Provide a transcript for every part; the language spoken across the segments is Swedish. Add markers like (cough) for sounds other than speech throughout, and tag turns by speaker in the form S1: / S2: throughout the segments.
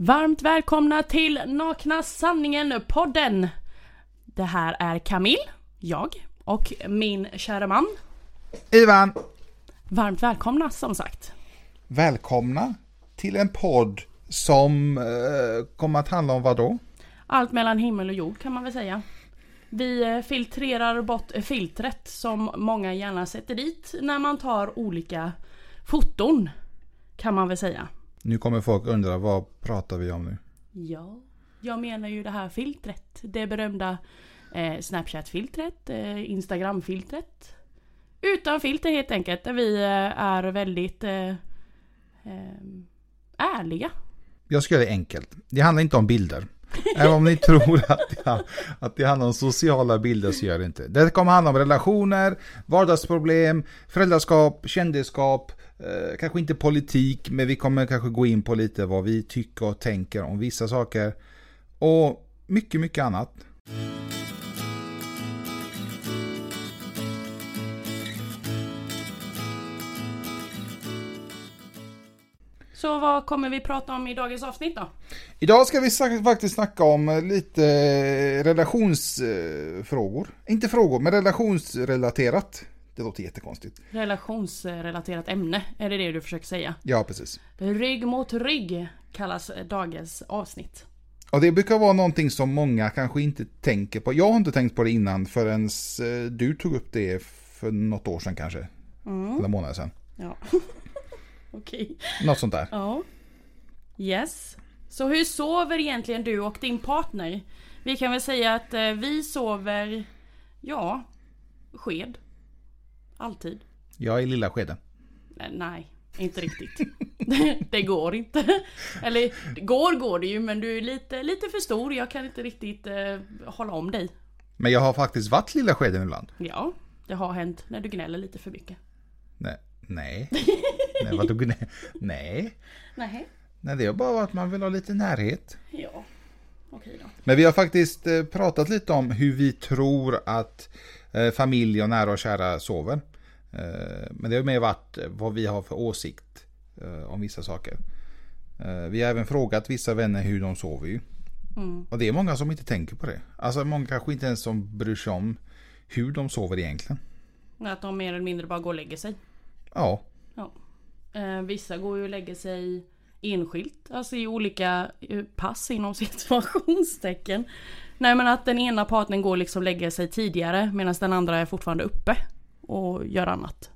S1: Varmt välkomna till Nakna Sanningen-podden! Det här är Camille, jag och min kära man.
S2: Ivan,
S1: Varmt välkomna som sagt.
S2: välkomna till en podd som eh, kommer att handla om vad då?
S1: Allt mellan himmel och jord kan man väl säga. Vi eh, filtrerar bort filtret som många gärna sätter dit när man tar olika foton. Kan man väl säga.
S2: Nu kommer folk undra vad pratar vi om nu?
S1: Ja, jag menar ju det här filtret. Det berömda eh, Snapchat-filtret, eh, Instagram-filtret. Utan filter helt enkelt, där vi eh, är väldigt eh, eh, ärliga.
S2: Jag ska göra det enkelt. Det handlar inte om bilder. Även om ni (laughs) tror att det, att det handlar om sociala bilder så gör det inte. Det kommer handla om relationer, vardagsproblem, föräldraskap, kändisskap, eh, kanske inte politik, men vi kommer kanske gå in på lite vad vi tycker och tänker om vissa saker. Och mycket, mycket annat.
S1: Så vad kommer vi prata om i dagens avsnitt då?
S2: Idag ska vi faktiskt snacka om eh, lite relationsfrågor. Inte frågor, men relationsrelaterat. Det låter jättekonstigt.
S1: Relationsrelaterat ämne, är det det du försöker säga?
S2: Ja, precis.
S1: Rygg mot rygg kallas dagens avsnitt.
S2: Och det brukar vara någonting som många kanske inte tänker på. Jag har inte tänkt på det innan förrän eh, du tog upp det för något år sedan kanske. Eller månader sedan.
S1: Ja. (laughs) Okej.
S2: Något sånt där.
S1: Ja. Yes. Så hur sover egentligen du och din partner? Vi kan väl säga att eh, vi sover, ja, sked. Alltid.
S2: Jag är lilla skeden.
S1: Eh, Nej, inte riktigt. (laughs) det, går inte. Eller går går det ju men du är lite, lite för stor. Jag kan inte riktigt eh, hålla om dig.
S2: Men jag har faktiskt varit lilla skeden ibland.
S1: Ja, det har hänt när du gnäller lite för mycket.
S2: Nej. Nej. (laughs) Nej, vadå? Nej. Nej.
S1: Nej.
S2: Nej, det har bara varit att man vill ha lite närhet.
S1: Ja, okej då.
S2: Men vi har faktiskt eh, pratat lite om hur vi tror att eh, familj och nära och kära sover. Eh, Men det har mer varit eh, vad vi har för åsikt eh, om vissa saker. Vi har även frågat vissa vänner hur de sover ju. Och det är många som inte tänker på det. Alltså många kanske inte ens som bryr sig om hur de sover egentligen.
S1: Att de mer eller mindre bara går och lägger sig.
S2: Ja,
S1: Ja. Vissa går ju och lägger sig enskilt, alltså i olika pass inom (laughs) situationstecken. Nej men att den ena partnern går liksom lägger sig tidigare medan den andra är fortfarande uppe och gör annat.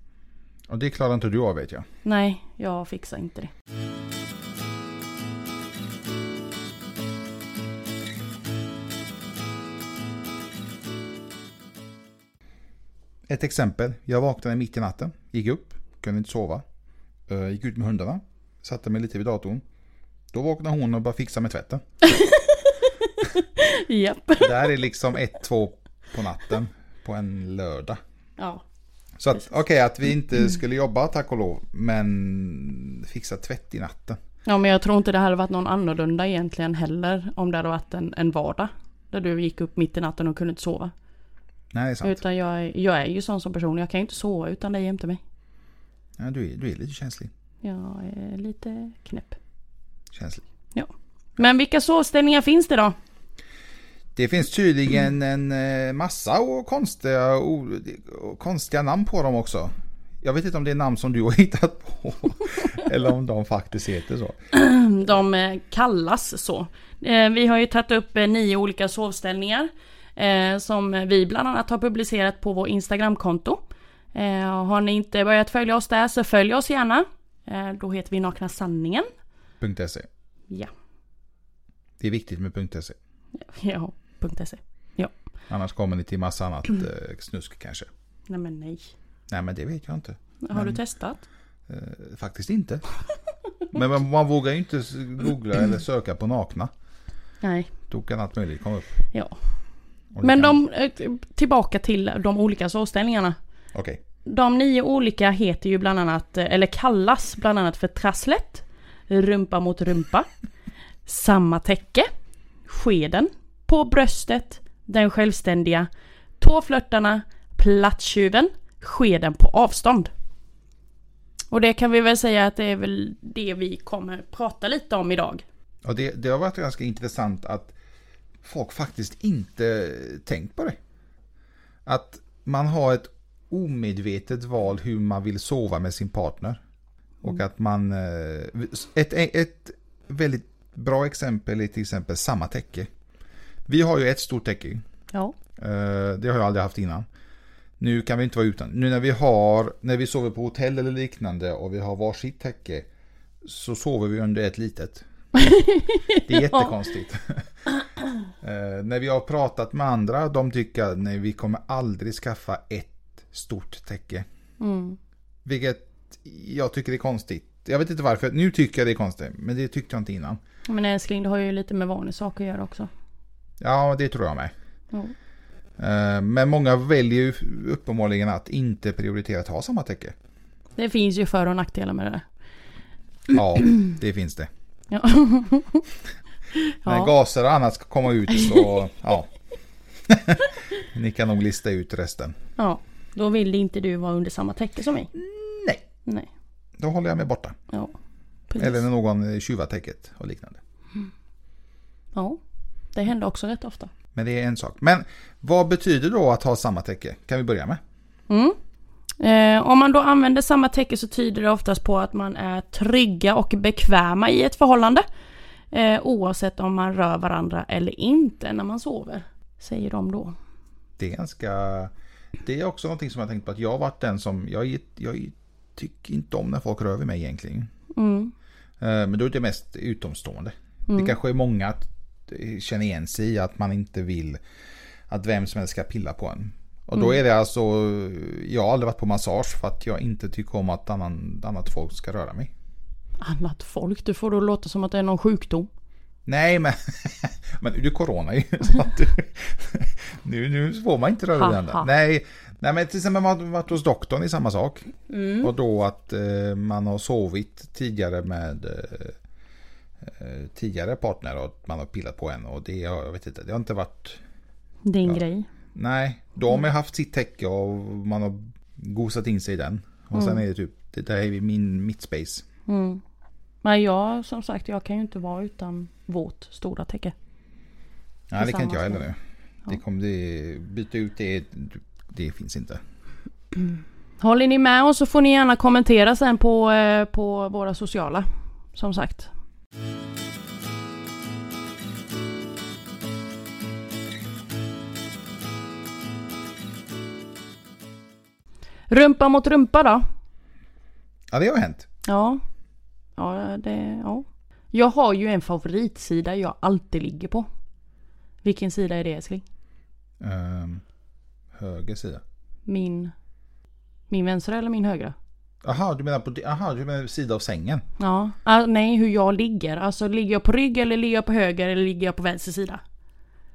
S2: och det klarar inte du av vet jag.
S1: Nej, jag fixar inte det.
S2: Ett exempel. Jag vaknade mitt i natten, gick upp, kunde inte sova. Eh, Gick ut med hundarna, satte mig lite vid datorn. Då vaknade hon och började fixa med tvätten. (laughs)
S1: Japp.
S2: Det här är liksom ett, två på natten på en lördag.
S1: Ja.
S2: Så att okej att vi inte skulle jobba tack och lov, men fixa tvätt i natten.
S1: Ja men jag tror inte det hade varit någon annorlunda egentligen heller om det hade varit en, en vardag. Där du gick upp mitt i natten och kunde inte sova.
S2: Nej, det är sant.
S1: Utan jag jag är ju sån som person, jag kan ju inte sova utan dig jämte mig.
S2: Ja, du, är, du är lite känslig.
S1: Jag är lite knäpp.
S2: känslig.
S1: Men vilka sovställningar finns det då?
S2: Det finns tydligen en eh, massa och konstiga, och konstiga namn på dem också. Jag vet inte om det är namn som du har (laughs) hittat på. eller om de faktiskt heter så. (clears throat)
S1: De eh, kallas så. Eh, Vi har ju tagit upp nio olika sovställningar. Som vi bland annat har publicerat på vår Instagramkonto. Har ni inte börjat följa oss där så följ oss gärna. Då heter vi Nakna Sanningen.
S2: .se.
S1: Ja,
S2: Det är viktigt med .se.
S1: ja, .se.
S2: Annars kommer ni till massa annat eh, snusk kanske.
S1: Nej men nej.
S2: Nej men det vet jag inte.
S1: Har du testat?
S2: Eh, faktiskt inte. (laughs) Men man, man vågar ju inte googla eller söka på nakna.
S1: Nej,
S2: Då kan allt möjligt komma upp.
S1: ja. Men
S2: kan-
S1: de, eh, tillbaka till de olika sovställningarna.
S2: Okej.
S1: De nio olika heter ju bland annat, eh, eller kallas bland annat för trasslet, rumpa mot rumpa, samma täcke, skeden, på bröstet, den självständiga, tåflörtarna, plattjuven, skeden på avstånd. Och det kan vi väl säga att det är väl det vi kommer prata lite om idag.
S2: Och det, det har varit ganska intressant att folk faktiskt inte tänkt på det. Att man har ett omedvetet val hur man vill sova med sin partner. Och att man... eh, Ett, ett väldigt bra exempel är till exempel samma täcke. Vi har ju ett stort täcke.
S1: Ja.
S2: Eh, Det har jag aldrig haft innan. Nu kan vi inte vara utan. Nu när vi har, när vi sover på hotell eller liknande och vi har varsitt täcke. Så sover vi under ett litet. (laughs) Det är jättekonstigt. (clears throat) Eh, när vi har pratat med andra, de tycker att nej, vi kommer aldrig skaffa ett stort täcke.
S1: Mm.
S2: Vilket jag tycker är konstigt. Jag vet inte varför. Nu tycker jag det är konstigt. Men det tyckte jag inte innan.
S1: Men älskling, det har ju lite med vanlig sak att göra också.
S2: Ja, det tror jag med. Eh, Men många väljer ju uppenbarligen att inte prioritera att ha samma täcke.
S1: Det finns ju för och nackdelar med det där.
S2: Ja, det finns det.
S1: Ja. (laughs)
S2: När
S1: ja.
S2: gaser och annat ska komma ut så, (laughs) ja. (laughs) Ni kan nog lista ut resten.
S1: ja. Då vill inte du vara under samma täcke som mig.
S2: Nej.
S1: Nej.
S2: Då håller jag mig borta.
S1: Ja. Precis.
S2: Eller när någon tjuvar täcket och liknande.
S1: Ja. Det händer också rätt ofta.
S2: Men det är en sak. Men vad betyder då att ha samma täcke? Kan vi börja med?
S1: Mm. Eh, om man då använder samma täcke så tyder det oftast på att man är trygga och bekväma i ett förhållande. Eh, oavsett om man rör varandra eller inte när man sover. Säger de då.
S2: Det är ganska... Det är också någonting som jag tänkt på att jag har varit den som... Jag, jag tycker inte om när folk rör vid mig egentligen.
S1: Mm.
S2: Eh, Men då är det mest utomstående. Det kanske är många känner igen sig i att man inte vill att vem som helst ska pilla på en. Och då är det alltså, jag har aldrig varit på massage för att jag inte tycker om att annan, annat folk ska röra mig.
S1: Annat folk, du får då låta som att det är någon sjukdom.
S2: Nej men, (laughs) men du är corona ju. Så att du, (laughs) nu, nu får man inte röra andra.
S1: ha.
S2: Nej, nej men till exempel man har varit hos doktorn i samma sak. Och då att eh, man har sovit tidigare med eh, tidigare partner och man har pillat på en. Och det jag vet inte, det har inte varit...
S1: Din grej.
S2: Nej, de har haft sitt täcke och man har gosat in sig i den. Och sen är det typ, det där är min mitt space.
S1: Mm. Men jag, som sagt, jag kan ju inte vara utan vårt stora täcke.
S2: Nej, det kan inte jag heller nu. Det kommer det, byta ut det, det finns inte. (clears throat)
S1: Håller ni med oss så får ni gärna kommentera sen på, eh, på våra sociala. Som sagt. Rumpa mot rumpa då?
S2: Ja, det har hänt.
S1: Ja. Ja, det, ja. Jag har ju en favoritsida jag alltid ligger på. Vilken sida är det älskling?
S2: Ehm, höger sida.
S1: Min... Min vänstra eller min högra?
S2: Jaha, du menar på aha, du menar sida av sängen?
S1: Ja, ah, nej hur jag ligger. Alltså ligger jag på rygg eller ligger jag på höger eller ligger jag på vänster sida?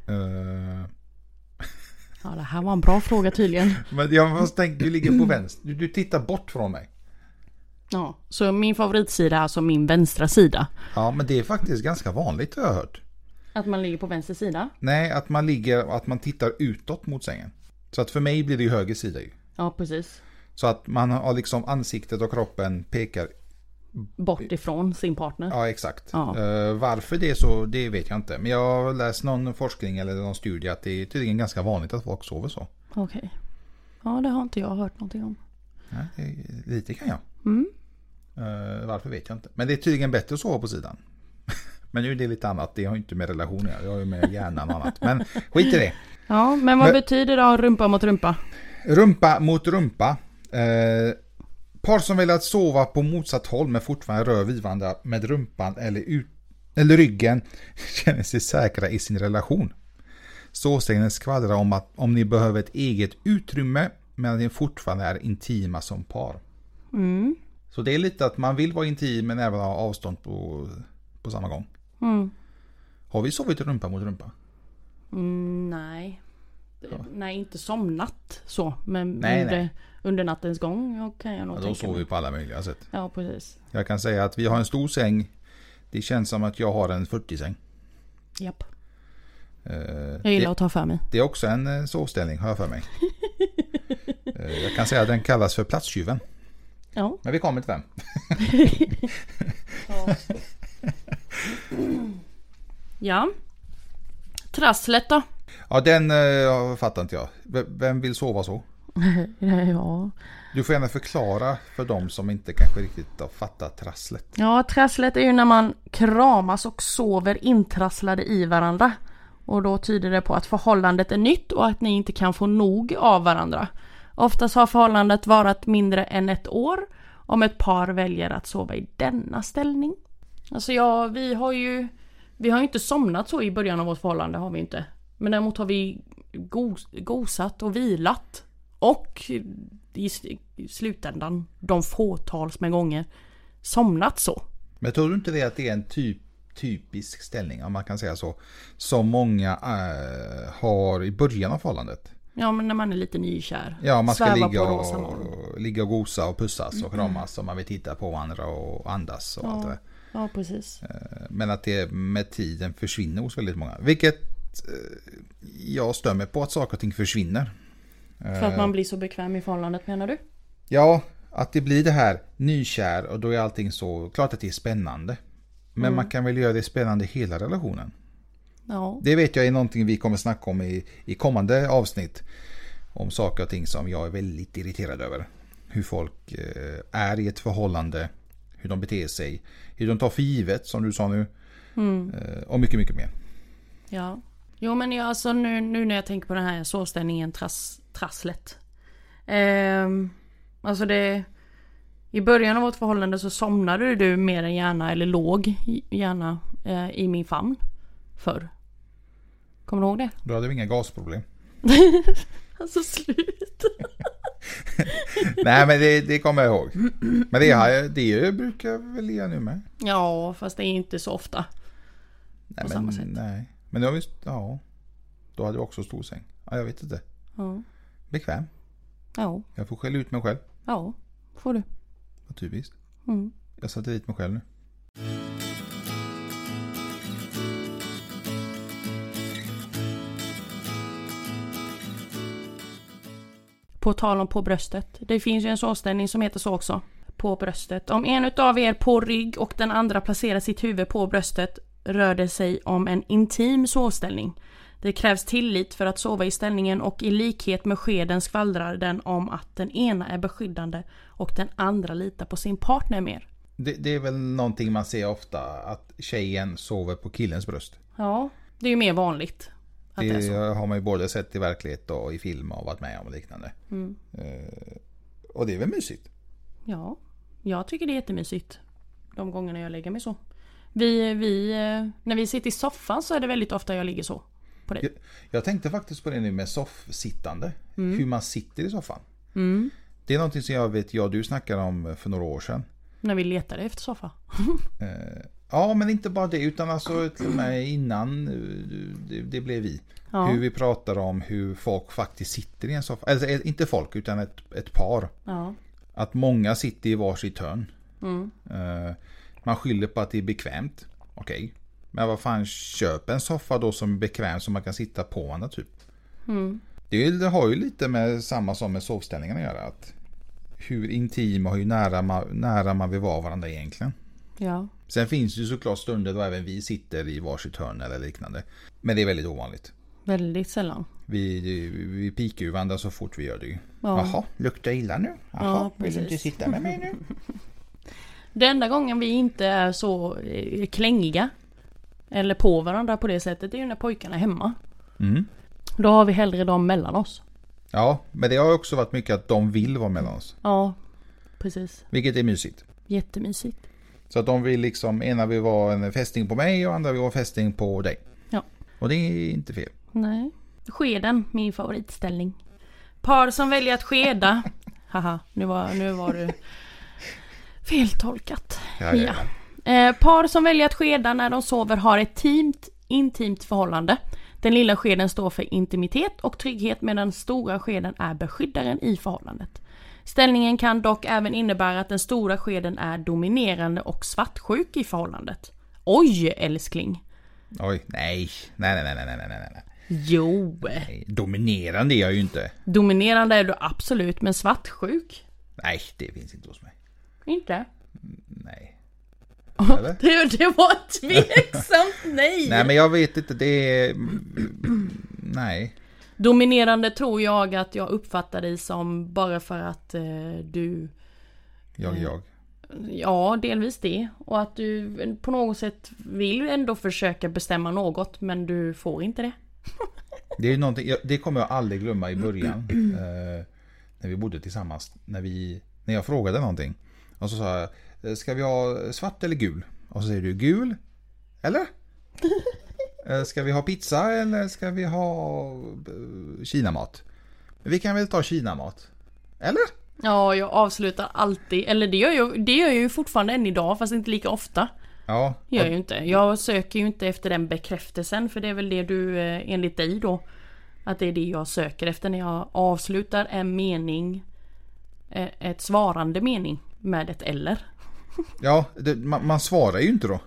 S2: Uh, (laughs)
S1: Ja, det här var en bra fråga tydligen.
S2: men jag måste tänka, du ligger på vänster. Du, du tittar bort från mig.
S1: Ja, så min favoritsida är alltså min vänstra sida.
S2: Ja, men det är faktiskt ganska vanligt har jag hört.
S1: Att man ligger på vänster sida?
S2: Nej, att man ligger, att man tittar utåt mot sängen. Så att för mig blir det ju höger sida ju.
S1: Ja, precis.
S2: Så att man har liksom ansiktet och kroppen pekar.
S1: Bort ifrån sin partner.
S2: Ja, exakt.
S1: Ja.
S2: Eh, varför det är så, det vet jag inte. Men jag har läst någon forskning eller någon studie att det är tydligen ganska vanligt att folk sover så.
S1: Okej. Ja, det har inte jag hört någonting om.
S2: Är, lite kan jag.
S1: Mm.
S2: Eh, varför vet jag inte. Men det är tydligen bättre att sova på sidan. (laughs) Men nu är det lite annat. Det har ju inte med relationer. Det har ju med hjärnan och annat. Men skit i det.
S1: Ja, men vad
S2: Men-
S1: betyder då rumpa mot rumpa?
S2: Rumpa mot rumpa. Eh, par som väljer att sova på motsatt håll men fortfarande rör vid varandra med rumpan eller, ut, eller ryggen (laughs) känner sig säkra i sin relation. Såsägnen skvallrar om att om ni behöver ett eget utrymme men att ni fortfarande är intima som par.
S1: Mm.
S2: Så det är lite att man vill vara intim men även ha avstånd på, på samma gång.
S1: Mm.
S2: Har vi sovit rumpa mot rumpa?
S1: Mm, nej. Nej, inte somnat så. Men
S2: Nej,
S1: under,
S2: nej.
S1: under nattens gång kan jag nog
S2: Ja, då sover vi på alla möjliga sätt.
S1: Ja, precis.
S2: Jag kan säga att vi har en stor säng. Det känns som att jag har en 40-säng.
S1: Japp.
S2: Eh,
S1: Jag gillar
S2: det,
S1: att ta för mig.
S2: det är också en eh, sovställning har jag för mig. (laughs) Eh, jag kan säga att den kallas för platstjuven.
S1: Ja.
S2: Men vi kommer till den. (laughs)
S1: ja. Ja. Trasslet då?
S2: Ja, den uh, fattar inte jag. V- Vem vill sova så? (laughs)
S1: ja.
S2: Du får gärna förklara för dem som inte kanske riktigt har fattat trasslet.
S1: Ja, trasslet är ju när man kramas och sover intrasslade i varandra. Och då tyder det på att förhållandet är nytt och att ni inte kan få nog av varandra. Oftast har förhållandet varat mindre än ett år om ett par väljer att sova i denna ställning. Alltså ja, vi har ju Vi har ju inte somnat så i början av vårt förhållande har vi inte. Men däremot har vi gos, gosat och vilat. Och i, slutändan de fåtals med gånger somnat så.
S2: Men tror du inte det att det är en typ, typisk ställning, om man kan säga så, som många äh, har i början av förhållandet?
S1: Ja men när man är lite nykär.
S2: Ja, man ska ligga och, ligga och gosa och pussas och kramas och man vill titta på varandra och andas och allt det.
S1: Ja precis.
S2: Men att det med tiden försvinner hos väldigt många. Vilket eh, jag stör mig på att saker och ting försvinner.
S1: För att man blir så bekväm i förhållandet menar du?
S2: Ja, att det blir det här nykär och då är allting så, klart att det är spännande. Men man kan väl göra det spännande i hela relationen.
S1: Ja.
S2: Det vet jag är någonting vi kommer snacka om i, i kommande avsnitt. Om saker och ting som jag är väldigt irriterad över. Hur folk eh, är i ett förhållande, hur de beter sig, hur de tar för givet som du sa nu. Eh, och mycket, mycket mer.
S1: Ja. Jo men jag, alltså nu, nu när jag tänker på den här sovställningen trass, trasslet. Ehm, alltså det... I början av vårt förhållande så somnade du mer än gärna, eller låg gärna eh, i min famn. Förr. Kommer du ihåg det?
S2: Då hade vi inga gasproblem. (laughs)
S1: Alltså slut. (laughs)
S2: Nej men det, det kommer jag ihåg. Men det, har- det brukar jag väl göra nu med.
S1: Ja fast det är inte så ofta.
S2: Nej,
S1: På
S2: men,
S1: samma sätt.
S2: Nej. Men då, har vi, ja, då hade vi också stor säng. Ja, jag vet inte.
S1: Ja.
S2: Bekväm.
S1: Ja.
S2: Jag får skälla ut mig själv.
S1: Ja. Får du.
S2: Naturligtvis.
S1: Mm.
S2: Jag satte dit mig själv nu.
S1: På tal om på bröstet. Det finns ju en sovställning som heter så också. På bröstet. Om en utav er på rygg och den andra placerar sitt huvud på bröstet rör det sig om en intim sovställning. Det krävs tillit för att sova i ställningen och i likhet med skeden skvallrar den om att den ena är beskyddande och den andra litar på sin partner mer.
S2: Det, det är väl någonting man ser ofta. Att tjejen sover på killens bröst.
S1: Ja, det är ju mer vanligt. Att det,
S2: Det
S1: är så.
S2: har man ju både sett i verklighet och i film och varit med om och liknande.
S1: Mm.
S2: Eh, och det är väl mysigt.
S1: Ja, jag tycker det är jättemysigt. De gångerna jag lägger mig så. Vi, vi, eh, när vi sitter i soffan så är det väldigt ofta jag ligger så. På dig.
S2: Jag, jag tänkte faktiskt på det nu med soffsittande. Hur man sitter i soffan.
S1: Mm.
S2: Det är någonting som jag vet jag och du snackade om för några år sedan.
S1: När vi letade efter soffa. (laughs)
S2: Eh, ja, men inte bara det, utan alltså till och med innan eh, det, det blev vi.
S1: Ja.
S2: Hur vi pratar om hur folk faktiskt sitter i en soffa. Alltså inte folk, utan ett, ett par.
S1: Ja.
S2: Att många sitter i varsitt hörn.
S1: Mm.
S2: Man skyller på att det är bekvämt. Okej. Men vad fan, köp en soffa då som är bekväm så man kan sitta på varandra typ.
S1: Mm.
S2: Det, har ju lite med samma som med sovställningen att göra. Att hur intima och hur nära man, nära man vill vara varandra egentligen.
S1: Ja.
S2: Sen finns det ju såklart stunder då även vi sitter i varsitt hörn eller liknande. Men det är väldigt ovanligt.
S1: Väldigt sällan.
S2: Vi, vi pikar ju varandra så fort vi gör det.
S1: Ja.
S2: Jaha, luktar illa nu? Jaha,
S1: Ja,
S2: vill du inte sitta med mig nu? (laughs)
S1: Den enda gången vi inte är så eh, klängiga. Eller på varandra på det sättet. Det är ju när pojkarna är hemma.
S2: Mm.
S1: Då har vi hellre dem mellan oss.
S2: Ja, men det har också varit mycket att de vill vara mellan oss.
S1: Ja. Precis.
S2: Vilket är mysigt.
S1: Jättemysigt.
S2: Så att de vill liksom, ena vill vara en fästing på mig och andra vill vara fästing på dig.
S1: Ja.
S2: Och det är inte fel.
S1: Nej. Skeden, min favoritställning. Par som väljer att skeda. (laughs) Haha, nu var, nu var du feltolkat.
S2: Ja, ja.
S1: Eh, par som väljer att skeda när de sover har ett teamt, intimt förhållande. Den lilla skeden står för intimitet och trygghet medan den stora skeden är beskyddaren i förhållandet. Ställningen kan dock även innebära att den stora skeden är dominerande och svartsjuk i förhållandet. Oj älskling!
S2: Oj, nej. Nej, nej, nej, nej, nej, nej, nej.
S1: Jo!
S2: nej. Dominerande är jag ju inte.
S1: Dominerande är du absolut, men svartsjuk?
S2: Nej, det finns inte hos mig.
S1: Inte?
S2: Nej. Eller?
S1: Det, det var ett tveksamt (laughs) nej.
S2: Nej men jag vet inte, det är... Nej.
S1: Dominerande tror jag att jag uppfattar dig som bara för att eh, du
S2: Jag, jag.
S1: Ja, delvis det. Och att du på något sätt vill ändå försöka bestämma något men du får inte det. (laughs)
S2: Det, är någonting, det kommer jag aldrig glömma i början. (clears throat) eh, när vi bodde tillsammans. När, vi, när jag frågade någonting. Och så sa jag, ska vi ha svart eller gul? Och så säger du gul. Eller? (laughs) Eh, ska vi ha pizza eller ska vi ha eh, kinamat? Vi kan väl ta kinamat? Eller?
S1: Ja, jag avslutar alltid. Eller det gör jag, det gör jag ju fortfarande än idag fast inte lika ofta.
S2: Ja.
S1: Gör jag ju inte. Jag söker ju inte efter den bekräftelsen för det är väl det du eh, enligt dig då. Att det är det jag söker efter när jag avslutar en mening. Ett svarande mening med ett eller.
S2: Ja, det, man, man svarar ju inte då.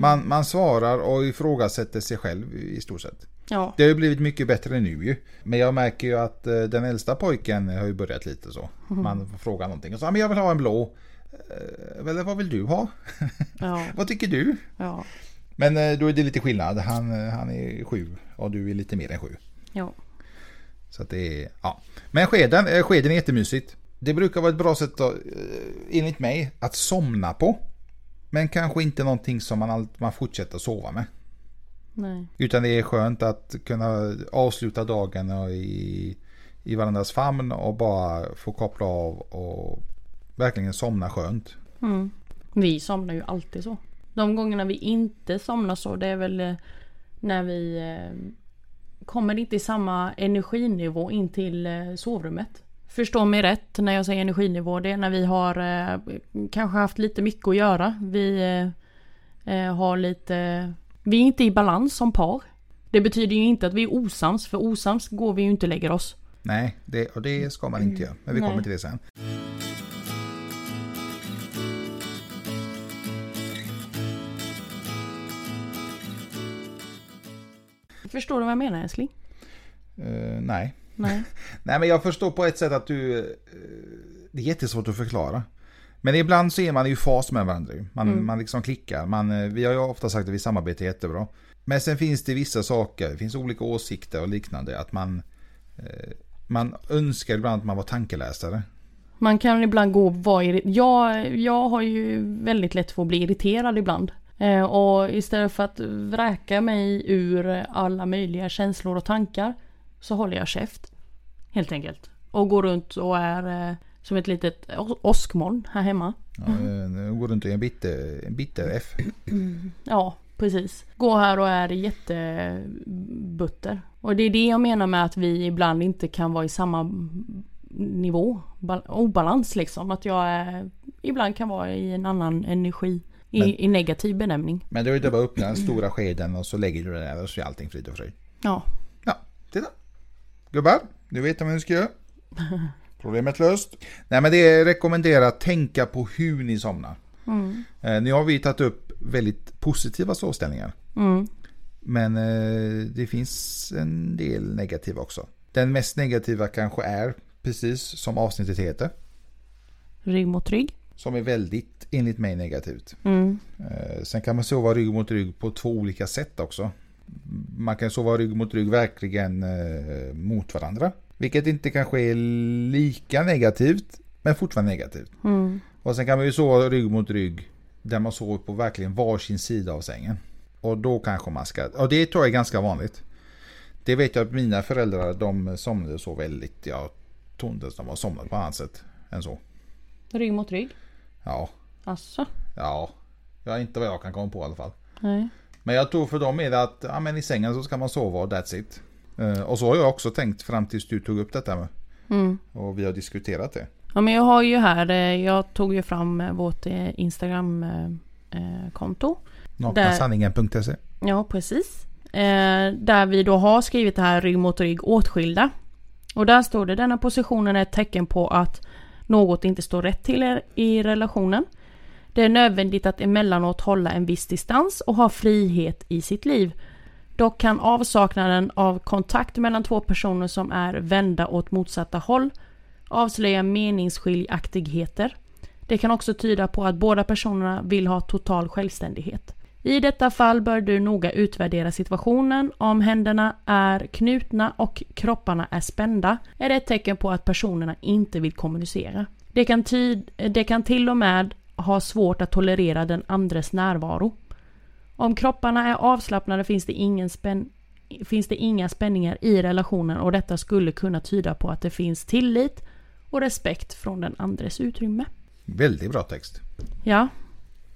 S2: Man, man svarar och ifrågasätter sig själv i stort sett.
S1: Ja,
S2: Det har ju blivit mycket bättre nu ju. Men jag märker ju att eh, den äldsta pojken har ju börjat lite så. Man får fråga någonting och så, "Ja, men jag vill ha en blå. Eh, Eller vad vill du ha? (laughs)
S1: ja,
S2: vad tycker du?
S1: ja,
S2: Men eh, då är det lite skillnad. Han, han är sju och du är lite mer än sju.
S1: ja.
S2: Så att det är, ja. Men skeden, skeden är jättemysigt. Det brukar vara ett bra sätt, att, eh, enligt mig, att somna på. Men kanske inte någonting som man, man fortsätter sova med.
S1: Nej.
S2: Utan det är skönt att kunna avsluta dagen i, i varandras famn och bara få koppla av och verkligen somna skönt.
S1: Mm. Vi somnar ju alltid så. De gångerna vi inte somnar så det är väl eh, när vi eh, kommer inte i samma energinivå in till sovrummet. Förstå mig rätt när jag säger energinivå. Det är när vi har eh, kanske haft lite mycket att göra. Vi eh, eh, har lite... Vi är inte i balans som par. Det betyder ju inte att vi är osams. För osams går vi ju inte och lägger oss.
S2: Nej, det, och det ska man inte göra. Men vi
S1: Nej.
S2: kommer till det sen.
S1: Förstår du vad jag menar älskling?
S2: Eh, nej.
S1: Nej. (laughs)
S2: Nej, men jag förstår på ett sätt att du... eh, det är jättesvårt att förklara. Men ibland så är man i fas med varandra. Man, man liksom klickar. Man, eh, vi har ju ofta sagt att vi samarbetar jättebra. Men sen finns det vissa saker, det finns olika åsikter och liknande. Att man, eh, man önskar ibland att man var tankeläsare.
S1: Man kan ibland gå och vara jag, jag har ju väldigt lätt för att bli irriterad ibland. Och istället för att vräka mig ur alla möjliga känslor och tankar så håller jag käft. Helt enkelt. Och går runt och är eh, som ett litet åskmoln här hemma.
S2: Ja, eh, Nu går du inte i en bitter, en bitter F.
S1: Ja, precis. Går här och är jättebutter. Och det är det jag menar med att vi ibland inte kan vara i samma nivå. Bal- obalans liksom. Att jag är, ibland kan vara i en annan energi. I,
S2: Men-
S1: i negativ benämning.
S2: Men då är det bara att öppna den stora skeden och så lägger du den där och så är allting frid och fröjd.
S1: Ja.
S2: Ja, titta. Gubbar, nu vet jag vad ni ska göra. Problemet löst. Nej men det är rekommenderat att tänka på hur ni somnar.
S1: Mm.
S2: Eh, nu har vi tagit upp väldigt positiva sovställningar.
S1: Mm.
S2: Men eh, det finns en del negativa också. Den mest negativa kanske är, precis som avsnittet heter,
S1: Rygg mot rygg.
S2: som är väldigt, enligt mig, negativt.
S1: Mm.
S2: Eh, Sen kan man sova rygg mot rygg på två olika sätt också. Man kan sova rygg mot rygg verkligen eh, mot varandra. Vilket inte kanske är lika negativt, men fortfarande negativt.
S1: Mm.
S2: Och sen kan man ju sova rygg mot rygg där man sover på verkligen varsin sida av sängen. Och då kanske man ska, och det tror jag är ganska vanligt. Det vet jag att mina föräldrar, de somnade så väldigt, jag tror inte att de har somnat på annat sätt än så.
S1: Rygg mot rygg.
S2: Ja,
S1: Alltså.
S2: ja. Ja, inte vad jag kan komma på i alla fall.
S1: Nej.
S2: Men jag tror för dem är det att ja, men i sängen så ska man sova och that's it. Eh, och så har jag också tänkt fram tills du tog upp detta.
S1: Mm.
S2: Och vi har diskuterat det.
S1: Ja men jag har ju här, eh, jag tog ju fram eh, vårt eh, Instagram eh, eh, konto.
S2: Naknasanningen.se
S1: Ja precis. Där vi då har skrivit det här rygg mot rygg åtskilda. Och där står det denna positionen är ett tecken på att något inte står rätt till er i relationen. Det är nödvändigt att emellanåt hålla en viss distans och ha frihet i sitt liv. Dock kan avsaknaden av kontakt mellan två personer som är vända åt motsatta håll avslöja meningsskiljaktigheter. Det kan också tyda på att båda personerna vill ha total självständighet. I detta fall bör du noga utvärdera situationen. Om händerna är knutna och kropparna är spända är det ett tecken på att personerna inte vill kommunicera. Det kan, det kan till och med ha svårt att tolerera den andres närvaro. Om kropparna är avslappnade finns det, ingen spänn, finns det inga spänningar i relationen och detta skulle kunna tyda på att det finns tillit och respekt från den andres utrymme.
S2: Väldigt bra text.
S1: Ja.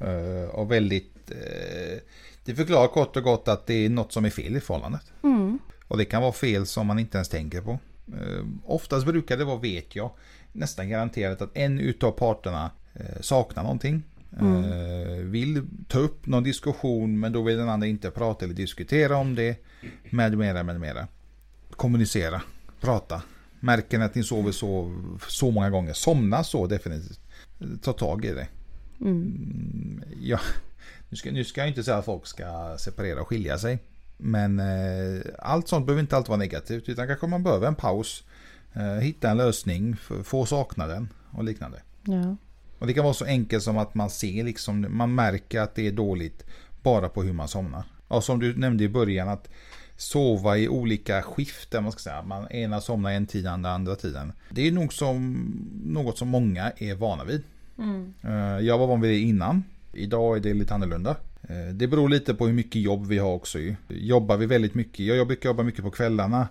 S2: Uh, och väldigt... Uh, det förklarar kort och gott att det är något som är fel i förhållandet.
S1: Mm.
S2: Och det kan vara fel som man inte ens tänker på. Uh, oftast brukar det vara, vet jag, nästan garanterat att en utav parterna saknar någonting. Mm. vill ta upp någon diskussion men då vill den andra inte prata eller diskutera om det. Med mera, med mera. Kommunicera, prata. Märker ni att ni sover så, så många gånger, somna så definitivt. Ta tag i det. Mm. Ja, nu, ska, nu ska jag inte säga att folk ska separera och skilja sig. Men eh, allt sånt behöver inte alltid vara negativt. Utan kanske man behöver en paus. Eh, hitta en lösning, få saknaden och liknande.
S1: Ja.
S2: Och det kan vara så enkelt som att man ser liksom, man märker att det är dåligt bara på hur man somnar. Och som du nämnde i början att sova i olika skiften, man ska säga. Man ena somnar en tid, andra andra tiden. Det är nog som något som många är vana vid. Mm. Eh, jag var van vid det innan. Idag är det lite annorlunda. Eh, det beror lite på hur mycket jobb vi har också. Jobbar vi väldigt mycket, jag brukar jobba mycket på kvällarna.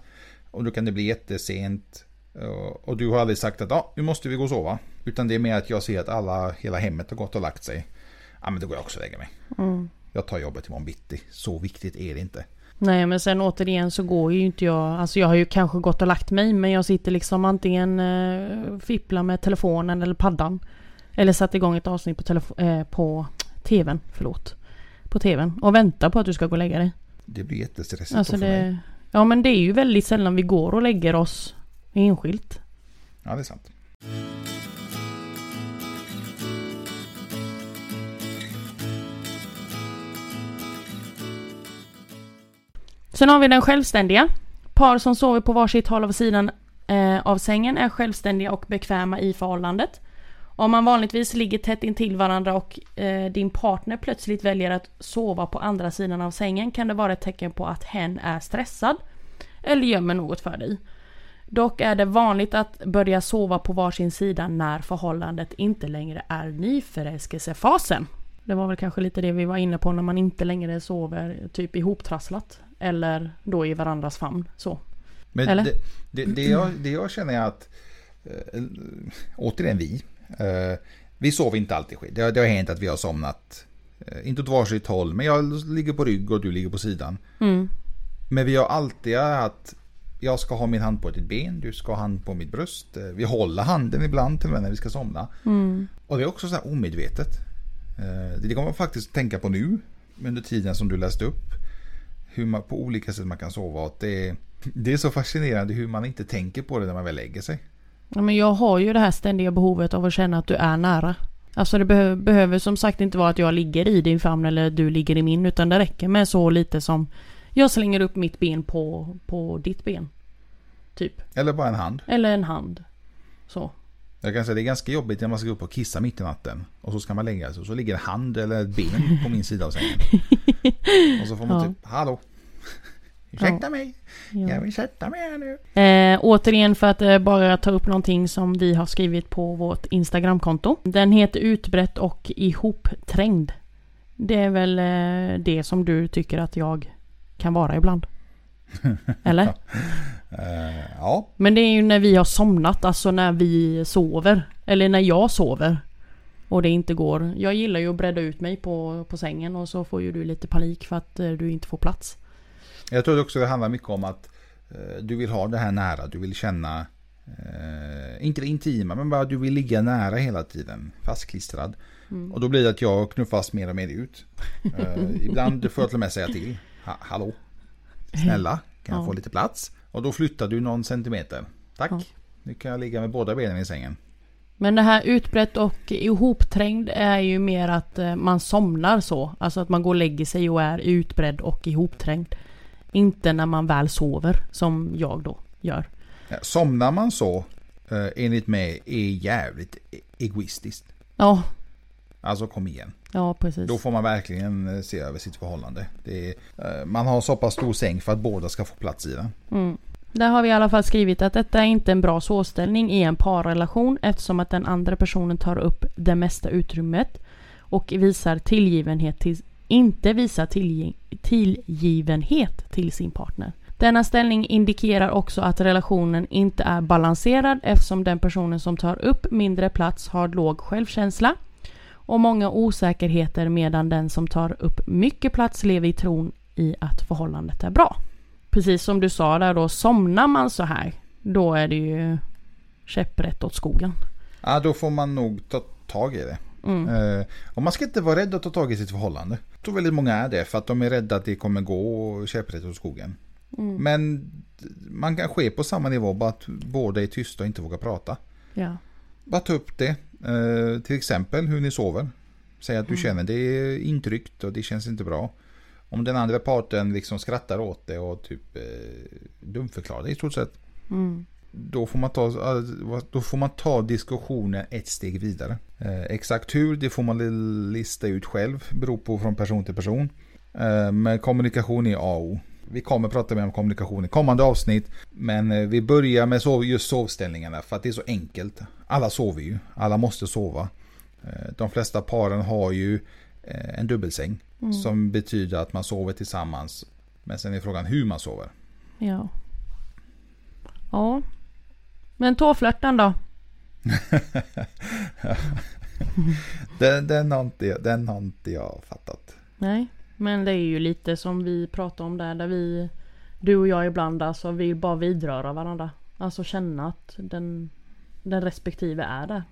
S2: Och då kan det bli jättesent. Eh, och du har aldrig sagt att ja, nu måste vi gå och sova. Utan det är mer att jag ser att alla, hela hemmet har gått och lagt sig. Ja men då går jag också och lägger mig. Mm. Jag tar jobbet imorgon bitti. Så viktigt är det inte.
S1: Nej men sen återigen så går ju inte jag, alltså jag har ju kanske gått och lagt mig men jag sitter liksom antingen eh, fipplar med telefonen eller paddan. Eller satt igång ett avsnitt på, telefo- eh, på tvn, förlåt. På tvn och väntar på att du ska gå och lägga dig.
S2: Det blir jättestressigt
S1: alltså
S2: för
S1: det,
S2: mig.
S1: Ja men det är ju väldigt sällan vi går och lägger oss enskilt.
S2: Ja det är sant.
S1: Sen har vi den självständiga. Par som sover på varsitt håll av sidan eh, av sängen är självständiga och bekväma i förhållandet. Om man vanligtvis ligger tätt intill varandra och eh, din partner plötsligt väljer att sova på andra sidan av sängen kan det vara ett tecken på att hen är stressad eller gömmer något för dig. Dock är det vanligt att börja sova på varsin sida när förhållandet inte längre är nyförälskelsefasen. Det var väl kanske lite det vi var inne på när man inte längre sover typ ihoptrasslat. Eller då i varandras famn. Så.
S2: Men Eller? Det, det, det, jag, det jag känner är att, äh, återigen vi, äh, vi sover inte alltid skit. Det, det har hänt att vi har somnat, äh, inte åt varsitt håll, men jag ligger på rygg och du ligger på sidan.
S1: Mm.
S2: Men vi har alltid att jag ska ha min hand på ditt ben, du ska ha hand på mitt bröst. Vi håller handen ibland till och med när vi ska somna.
S1: Mm.
S2: Och det är också så här omedvetet. Det kommer man faktiskt tänka på nu under tiden som du läste upp hur man på olika sätt man kan sova. Att det, är, det är så fascinerande hur man inte tänker på det när man väl lägger sig.
S1: Ja, men jag har ju det här ständiga behovet av att känna att du är nära. Alltså det behöver, behöver som sagt inte vara att jag ligger i din famn eller du ligger i min utan det räcker med så lite som jag slänger upp mitt ben på, på ditt ben. Typ.
S2: Eller bara en hand.
S1: Eller en hand. Så.
S2: Jag kan säga det är ganska jobbigt när man ska gå upp och kissa mitt i natten. Och så ska man lägga sig och så ligger en hand eller ett ben på min sida av sängen. (laughs) (laughs) och så får man ja. typ, hallå. (laughs) Ursäkta ja. mig. Ja. Jag vill sätta mig här nu.
S1: Eh, återigen för att eh, bara ta upp någonting som vi har skrivit på vårt Instagramkonto. Den heter Utbrett och ihopträngd. Det är väl eh, det som du tycker att jag kan vara ibland. (laughs) Eller?
S2: Uh, ja.
S1: Men det är ju när vi har somnat, alltså när vi sover. Eller när jag sover. Och det inte går. Jag gillar ju att bredda ut mig på, på sängen och så får ju du lite panik för att uh, du inte får plats.
S2: Jag tror också det handlar mycket om att uh, du vill ha det här nära. Du vill känna, inte det intima, men bara du vill ligga nära hela tiden. Fastklistrad. Mm. Och då blir det att jag knuffas mer och mer ut. (laughs) ibland får jag till och med säga till. Ha, hallå? Snälla, kan jag ja. få lite plats? Och då flyttar du någon centimeter. Tack. Ja. Nu kan jag ligga med båda benen i sängen.
S1: Men det här utbrett och ihopträngd är ju mer att eh, man somnar så. Alltså att man går och lägger sig och är utbredd och ihopträngd. Inte när man väl sover som jag då gör.
S2: Somnar man så, eh, enligt mig, är jävligt e- egoistiskt.
S1: Ja,
S2: Alltså kom igen.
S1: ja precis.
S2: Då får man verkligen eh, se över sitt förhållande. Är, man har så pass stor säng för att båda ska få plats i den.
S1: Mm. Där har vi i alla fall skrivit att detta är inte en bra såställning i en parrelation eftersom att den andra personen tar upp det mesta utrymmet och visar tillgivenhet till, inte visar tillg, tillgivenhet till sin partner. Denna ställning indikerar också att relationen inte är balanserad eftersom den personen som tar upp mindre plats har låg självkänsla och många osäkerheter medan den som tar upp mycket plats lever i tron i att förhållandet är bra. Precis som du sa där då, somnar man så här, då är det ju käpprätt åt skogen.
S2: Ja, då får man nog ta tag i det.
S1: Mm.
S2: Eh, och man ska inte vara rädd att ta tag i sitt förhållande. Jag tror väldigt många är det för att de är rädda att det kommer gå käpprätt åt skogen.
S1: Mm.
S2: Men man kan ske på samma nivå, bara att båda är tysta och inte vågar prata.
S1: Ja.
S2: Bara ta upp det. Eh, till exempel hur ni sover. Säg att du
S1: Mm.
S2: känner det är intryckt och det känns inte bra. Om den andra parten liksom skrattar åt det och typ eh, dumförklarar det i stort sett.
S1: Mm.
S2: Då får man ta, eh, då får man ta diskussionen ett steg vidare. Eh, exakt hur, det får man li- lista ut själv. Beror på från person till person. Eh, men kommunikation är A och O. Vi kommer prata mer om kommunikation i kommande avsnitt. Men eh, vi börjar med sov, just sovställningarna för att det är så enkelt. Alla sover ju, alla måste sova. Eh, de flesta paren har ju en dubbelsäng.
S1: Mm.
S2: Som betyder att man sover tillsammans. Men sen är frågan hur man sover.
S1: Ja. Ja. Men tåflörten då? (laughs)
S2: Den, den, har inte, den har inte jag fattat.
S1: Nej. Men det är ju lite som vi pratade om där, där vi Du och jag ibland alltså vill bara vidröra varandra. Alltså känna att den, den respektive är där.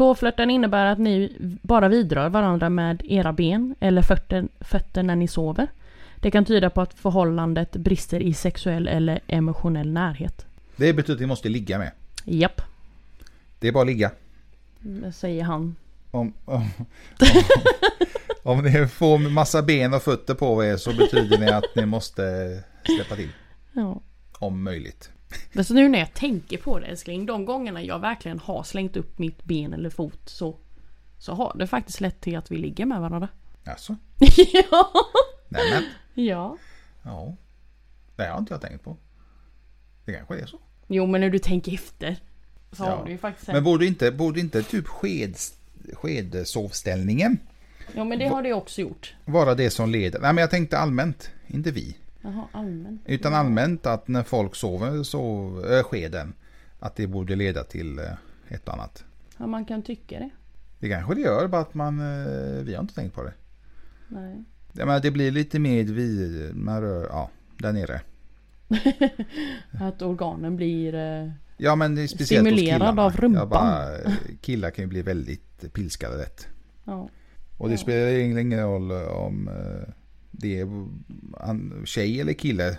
S1: Tåflörten innebär att ni bara vidrör varandra med era ben eller fötter, fötter när ni sover. Det kan tyda på att förhållandet brister i sexuell eller emotionell närhet.
S2: Det betyder att ni måste ligga med.
S1: Japp,
S2: Det är bara att ligga.
S1: det säger han.
S2: Om, om, om, om ni får massa ben och fötter på er så betyder det att ni måste släppa till.
S1: Ja.
S2: Om möjligt.
S1: Alltså nu när jag tänker på det älskling, de gångerna jag verkligen har slängt upp mitt ben eller fot så Så har det faktiskt lett till att vi ligger med varandra.
S2: Alltså, (laughs)
S1: ja!
S2: nej men.
S1: Ja.
S2: Ja. Det har inte jag tänkt på. Det kanske är så.
S1: Jo men när du tänker efter. Så
S2: Ja.
S1: har du ju faktiskt
S2: Men borde inte, borde inte typ sked, skedsovställningen
S1: Ja men det har det också gjort.
S2: vara det som leder? Nej men jag tänkte allmänt, inte vi.
S1: Jaha, allmän.
S2: Utan allmänt att när folk sover så äh, skeden. Att det borde leda till äh, ett och annat.
S1: Ja man kan tycka det.
S2: Det kanske det gör, bara att man, äh, vi har inte tänkt på det.
S1: Nej.
S2: Ja, men det blir lite mer vi, man rör, ja, där nere. (laughs)
S1: Att organen blir...
S2: Ja men det är speciellt
S1: Stimulerad
S2: hos killarna.
S1: av rumpan.
S2: Jag (laughs) bara, killar kan ju bli väldigt pilskade lätt.
S1: Ja.
S2: Och det
S1: Ja.
S2: spelar ingen roll om det är an- tjej eller kille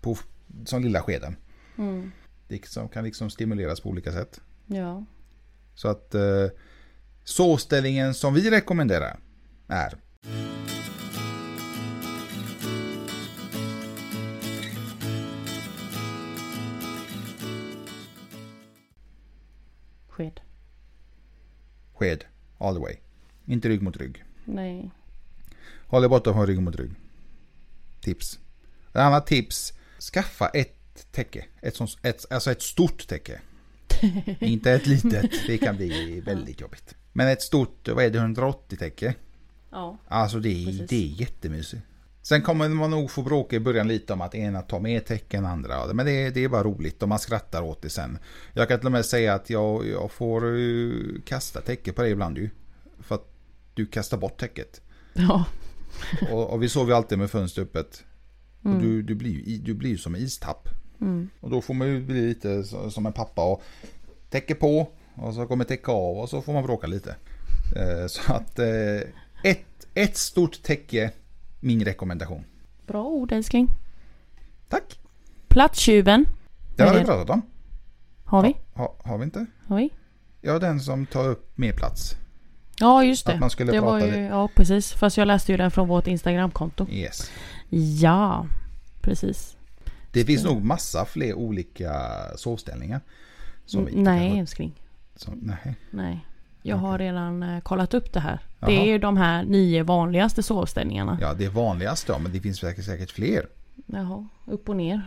S2: på, som lilla skeden.
S1: Mm.
S2: Det kan liksom stimuleras på olika sätt.
S1: Ja.
S2: Så att eh, sovställningen som vi rekommenderar är
S1: Sked.
S2: sked all the way. Inte rygg mot rygg.
S1: Nej.
S2: Håll er borta från rygg mot rygg. Tips. Ett annat tips. Skaffa ett täcke. Ett, sånt, ett, alltså ett stort täcke. (laughs) Inte ett litet. Det kan bli väldigt jobbigt. Men ett stort, vad är det, 180 täcke.
S1: Ja.
S2: Alltså det är,
S1: Precis.
S2: det är jättemysigt. Sen kommer man nog få bråka i början lite om att ena tar mer täcken än andra. Men det, är- det är bara roligt och man skrattar åt det sen. Jag kan till och med säga att jag, jag får eh, kasta täcke på dig ibland ju. För att du kastar bort täcket.
S1: Ja.
S2: Och, och vi sover ju alltid med fönstret öppet.
S1: Mm.
S2: Och du, du blir ju du blir som en istapp.
S1: Mm.
S2: Och då får man ju bli lite som en pappa och täcker på. Och så kommer täcka av och så får man bråka lite. Eh, Så att eh, ett, ett stort täcke, min rekommendation.
S1: Bra ord älskling.
S2: Tack!
S1: Platstjuven.
S2: Det har vi pratat om.
S1: Har vi?
S2: Ha, har vi inte?
S1: Har vi?
S2: Ja, den som tar upp mer plats.
S1: Ja just det.
S2: Att man skulle
S1: det
S2: prata
S1: ju, ja precis. Fast jag läste ju den från vårt Instagramkonto.
S2: Yes.
S1: Ja. Precis.
S2: Det finns nog massa fler olika sovställningar. Som
S1: Nej älskling.
S2: Som, nej.
S1: Nej. Jag har redan eh, kollat upp det här.
S2: Jaha.
S1: Det är ju de här nio vanligaste sovställningarna.
S2: Ja, det är vanligast då, men det finns säkert, säkert fler.
S1: Jaha, upp och ner.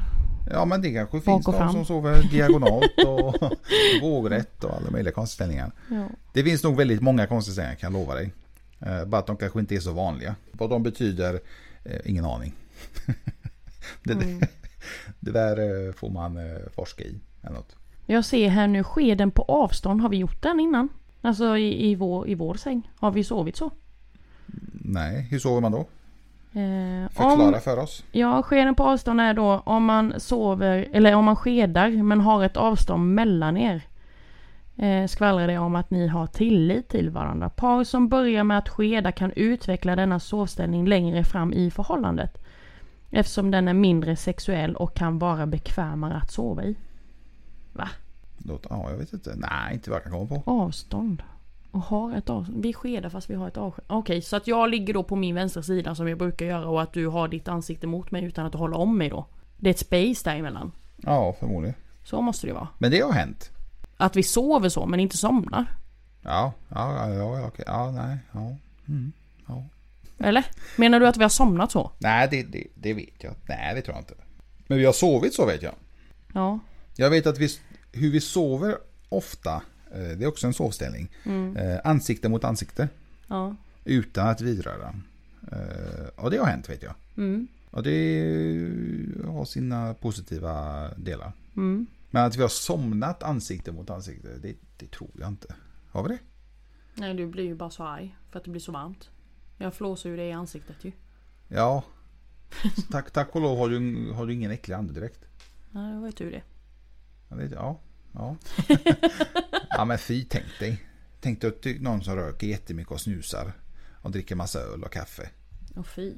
S2: Ja, men det kanske finns de som sover diagonalt och (laughs) vågrätt och alla möjliga konstiga ställningar.
S1: Ja.
S2: Det finns nog väldigt många konstiga ställningar kan jag lova dig. Eh, bara att de kanske inte är så vanliga. Vad de betyder, eh, ingen aning. (laughs) det,
S1: Mm. (laughs)
S2: det där eh, får man forska i. Eller något.
S1: Jag ser här nu skeden på avstånd. Har vi gjort den innan? Alltså i, i, vår, i vår säng. Har vi sovit så?
S2: Nej, hur sover man då?
S1: Eh,
S2: Förklara
S1: om,
S2: för oss.
S1: ja, skeden på avstånd är då om man sover, eller om man skedar men har ett avstånd mellan er. Eh, skvallrar det om att ni har tillit till varandra. Par som börjar med att skeda kan utveckla denna sovställning längre fram i förhållandet. Eftersom den är mindre sexuell och kan vara bekvämare att sova i. Va?
S2: Låt, ja, jag vet inte. Nej, inte vad jag kan komma på.
S1: Avstånd. Och har ett avstånd. Vi skedar fast vi har ett avstånd. Okej, så att jag ligger då på min vänstra sida som jag brukar göra och att du har ditt ansikte mot mig utan att hålla om mig då. Det är ett space däremellan.
S2: Ja, förmodligen.
S1: Så måste det vara.
S2: Men det har hänt.
S1: Att vi sover så men inte somnar.
S2: Ja, ja, ja, ja, okej. Ja, nej, ja. Mm, ja.
S1: Eller? Menar du att vi har somnat så?
S2: Nej, det, det, det vet jag. Nej, det tror jag inte. Men vi har sovit så vet jag.
S1: Ja.
S2: Jag vet att vi, hur vi sover ofta, det är också en sovställning. Eh, Ansikte mot ansikte.
S1: Ja.
S2: Utan att vidröra. Eh, Och det har hänt vet jag.
S1: Mm.
S2: Och det har sina positiva delar.
S1: Mm.
S2: Men att vi har somnat ansikte mot ansikte, det, det tror jag inte. Har vi det?
S1: Nej du blir ju bara så arg för att det blir så varmt. Jag flåsar ju det i ansiktet ju.
S2: Ja. Tack, tack och lov har du, har du ingen äcklig andedräkt.
S1: Nej, jag vet ju det.
S2: Ja, det, ja. Ja. (laughs) ja men fy tänk dig. Tänk dig att det är någon som röker jättemycket och snusar. Och dricker massa öl och kaffe.
S1: Åh fy.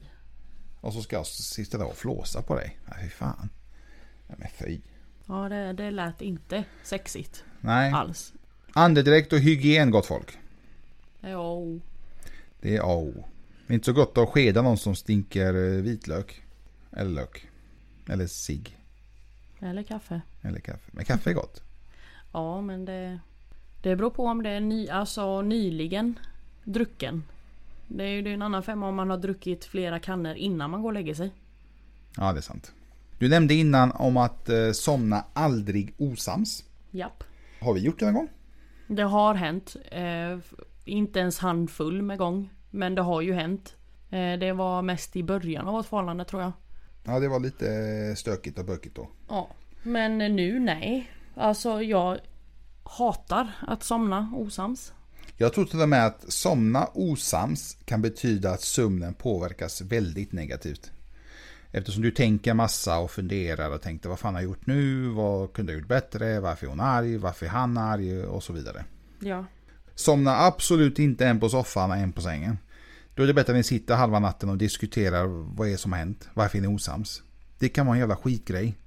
S2: Och så ska jag sitta där och flåsa på dig. Nej fy fan. Nej men fy.
S1: Ja det, det lät inte sexigt
S2: Nej.
S1: alls.
S2: Andedräkt och hygien gott folk.
S1: Jo.
S2: Det är A och O. Det är inte så gott att skeda någon som stinker eh, vitlök. Eller lök. Eller cigg.
S1: Eller kaffe.
S2: Eller kaffe. Men kaffe är gott.
S1: Ja men det... Det beror på om det är ny, alltså nyligen drucken. Det är ju det är en annan femma om man har druckit flera kannor innan man går och lägger sig.
S2: Ja det är sant. Du nämnde innan om att eh, somna aldrig osams.
S1: Japp.
S2: Har vi gjort det någon gång?
S1: Det har hänt. Eh, inte ens handfull med gång. Men det har ju hänt. Eh, det var mest i början av vårt förhållande tror jag.
S2: Ja det var lite stökigt och bökigt då.
S1: Ja. Men nu nej. Alltså jag hatar att somna osams.
S2: Jag tror till och med att somna osams kan betyda att sömnen påverkas väldigt negativt. Eftersom du tänker massa och funderar och tänkte vad fan har jag gjort nu? Vad kunde jag gjort bättre? Varför är hon arg? Varför är han arg? Och så vidare.
S1: Ja.
S2: Somna absolut inte en på soffan och en på sängen. Då är det bättre att ni sitter halva natten och diskuterar vad är som har hänt. Varför är ni osams? Det kan vara en jävla skitgrej.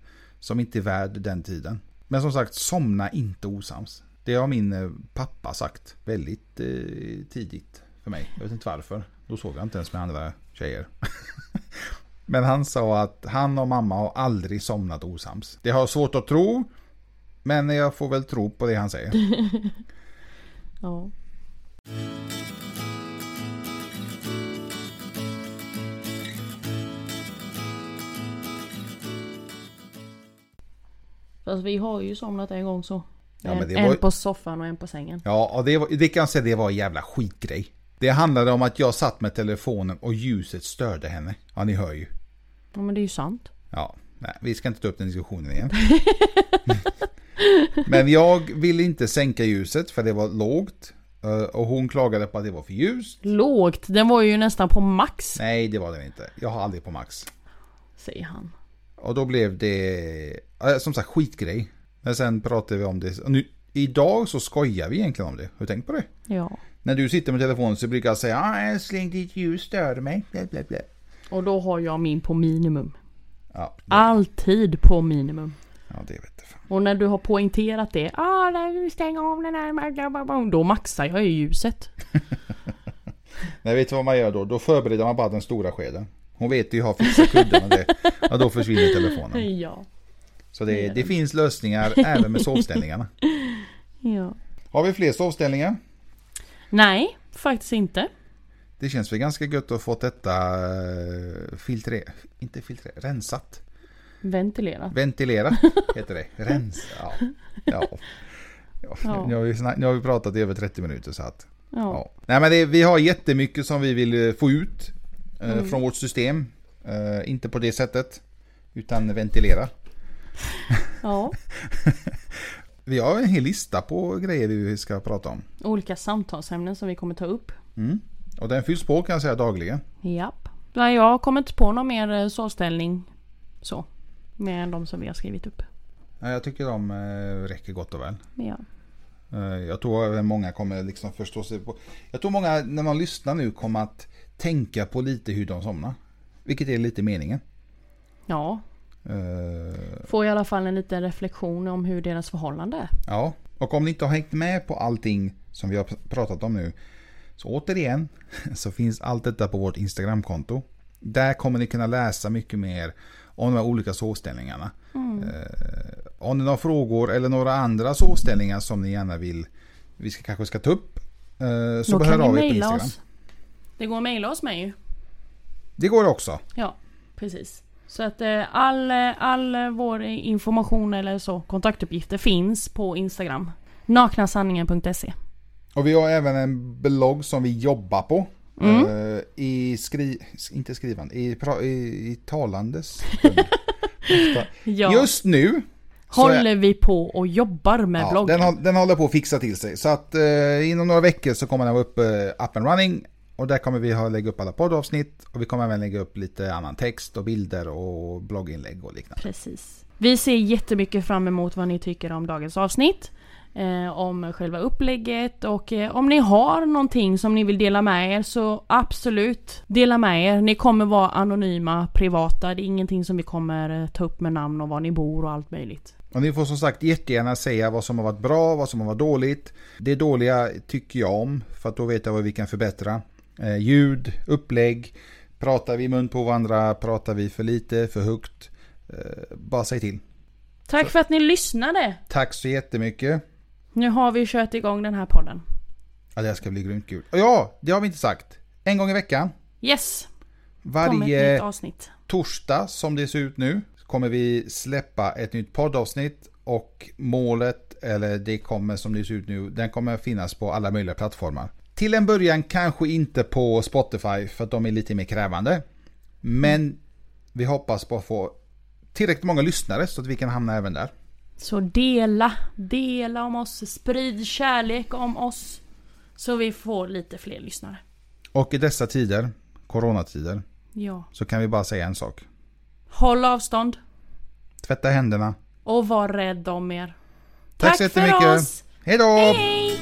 S2: Som inte är värd den tiden. Men som sagt, somna inte osams. Det har min eh, pappa sagt väldigt eh, tidigt för mig. Jag vet inte varför. Då sov jag inte ens med andra tjejer. (laughs) Men han sa att han och mamma har aldrig somnat osams. Det har jag svårt att tro. Men jag får väl tro på det han säger. (laughs)
S1: Ja. Fast vi har ju somnat en gång så.
S2: Ja,
S1: en, en
S2: var-
S1: på soffan och en på sängen.
S2: Ja, och det, var, det kan jag säga det var en jävla skitgrej. Det handlade om att jag satt med telefonen och ljuset störde henne. Ja, ni hör ju.
S1: Ja men det är ju sant.
S2: Ja, nej, vi ska inte ta upp den diskussionen igen. (laughs) Men jag ville inte sänka ljuset för det var lågt. Eh, Och hon klagade på att det var för ljust.
S1: Lågt, den var ju nästan på max.
S2: Nej, det var den inte. Jag har aldrig på max.
S1: Säger han.
S2: Och då blev det, som sagt, skitgrej. Men sen pratade vi om det. Och nu, idag så skojar vi egentligen om det. Har du tänkt på det?
S1: Ja.
S2: När du sitter med telefonen så brukar jag säga ah, älskling ditt ljus störde mig. Blä, blä, blä.
S1: Och då har jag min på minimum.
S2: Ja, det,
S1: Alltid på minimum.
S2: ja, det vet jag fan.
S1: Och när du har poängterat det. Ah, stäng av den här. Då maxar jag ju ljuset. (laughs)
S2: Nej, vet du vad man gör då? Då förbereder man bara den stora skeden. Hon vet ju har fixat kudden och det. Ja, då försvinner telefonen. (laughs)
S1: Ja.
S2: Så det, det finns lösningar även med sovställningarna. (laughs)
S1: Ja.
S2: Har vi fler sovställningar?
S1: Nej, faktiskt inte.
S2: Det känns väl ganska gött att få detta eh, filtre... Inte filtre... Rensat.
S1: Ventilera.
S2: Ventilera (laughs) heter det. Rens. Ja. ja. ja.
S1: Ja.
S2: Nu, har vi, nu har vi pratat i över 30 minuter så att...
S1: Ja.
S2: Nej men det, vi har jättemycket som vi vill eh, få ut
S1: Mm.
S2: från vårt system. Eh, inte på det sättet. Utan ventilera.
S1: ja. (laughs)
S2: Vi har en hel lista på grejer vi ska prata om.
S1: Olika samtalsämnen som vi kommer ta upp.
S2: Mm. Och den fylls på kan jag säga dagligen.
S1: Japp. Nej, jag kommer inte på någon mer eh, såställning. Så. Mer än de som vi har skrivit upp.
S2: Nej, Jag tycker de eh, räcker gott och väl.
S1: Ja.
S2: Eh, Jag tror även många kommer liksom förstå sig på. Jag tror många när man lyssnar nu kommer att tänka på lite hur de somnar. Vilket är lite meningen.
S1: Ja.
S2: Eh,
S1: Får i alla fall en liten reflektion om hur deras förhållande är.
S2: Ja, och om ni inte har hängt med på allting som vi har pr- pratat om nu. Så återigen (laughs) så finns allt detta på vårt Instagramkonto. Där kommer ni kunna läsa mycket mer om de här olika sovställningarna. Eh, om ni har frågor eller några andra sovställningar som ni gärna vill vi ska, kanske ska ta upp. Eh, så
S1: Då ni
S2: av er på Instagram.
S1: oss. Det går att mejla oss med ju.
S2: Det går också.
S1: Ja, precis. Så att eh, all, eh, all eh, vår information eller så, kontaktuppgifter finns på Instagram. Naknasanningen.se
S2: Och vi har även en blogg som vi jobbar på.
S1: Mm.
S2: Eh, I skri... Inte skrivande, i, pra... i, i talandes. (laughs)
S1: Ja.
S2: Just nu
S1: Håller vi på och jobbar med
S2: Ja,
S1: bloggen.
S2: den, den håller på att fixa till sig. Så att eh, inom några veckor så kommer den vara upp eh, up and running. Och där kommer vi ha lägga upp alla poddavsnitt. Och vi kommer även lägga upp lite annan text och bilder och blogginlägg och liknande.
S1: Precis. Vi ser jättemycket fram emot vad ni tycker om dagens avsnitt. Eh, om själva upplägget och eh, om ni har någonting som ni vill dela med er så absolut dela med er. Ni kommer vara anonyma, privata. Det är ingenting som vi kommer eh, ta upp med namn och var ni bor och allt möjligt.
S2: Och ni får som sagt jättegärna säga vad som har varit bra, vad som har varit dåligt. Det dåliga tycker jag om, för att då vet jag vad vi kan förbättra. Eh, ljud, upplägg, pratar vi mun på varandra, pratar vi för lite, för högt. Eh, bara säg till.
S1: Tack för att ni lyssnade!
S2: Tack så jättemycket.
S1: Nu har vi kört igång den här podden.
S2: Ja, det här ska bli grymt kul. Och ja, det har vi inte sagt. En gång i veckan.
S1: Yes!
S2: Varje
S1: avsnitt.
S2: torsdag som det ser ut nu kommer vi släppa ett nytt poddavsnitt och målet, eller det kommer som det ser ut nu, den kommer finnas på alla möjliga plattformar. Till en början kanske inte på Spotify för att de är lite mer krävande. Men vi hoppas på att få tillräckligt många lyssnare så att vi kan hamna även där.
S1: Så dela, dela om oss, sprid kärlek om oss. Så vi får lite fler lyssnare.
S2: Och i dessa tider, coronatider,
S1: Ja.
S2: så kan vi bara säga en sak.
S1: Håll avstånd
S2: Tvätta händerna.
S1: och var rädd om er.
S2: Tack så
S1: för
S2: jättemycket. Hej då!
S1: Hej!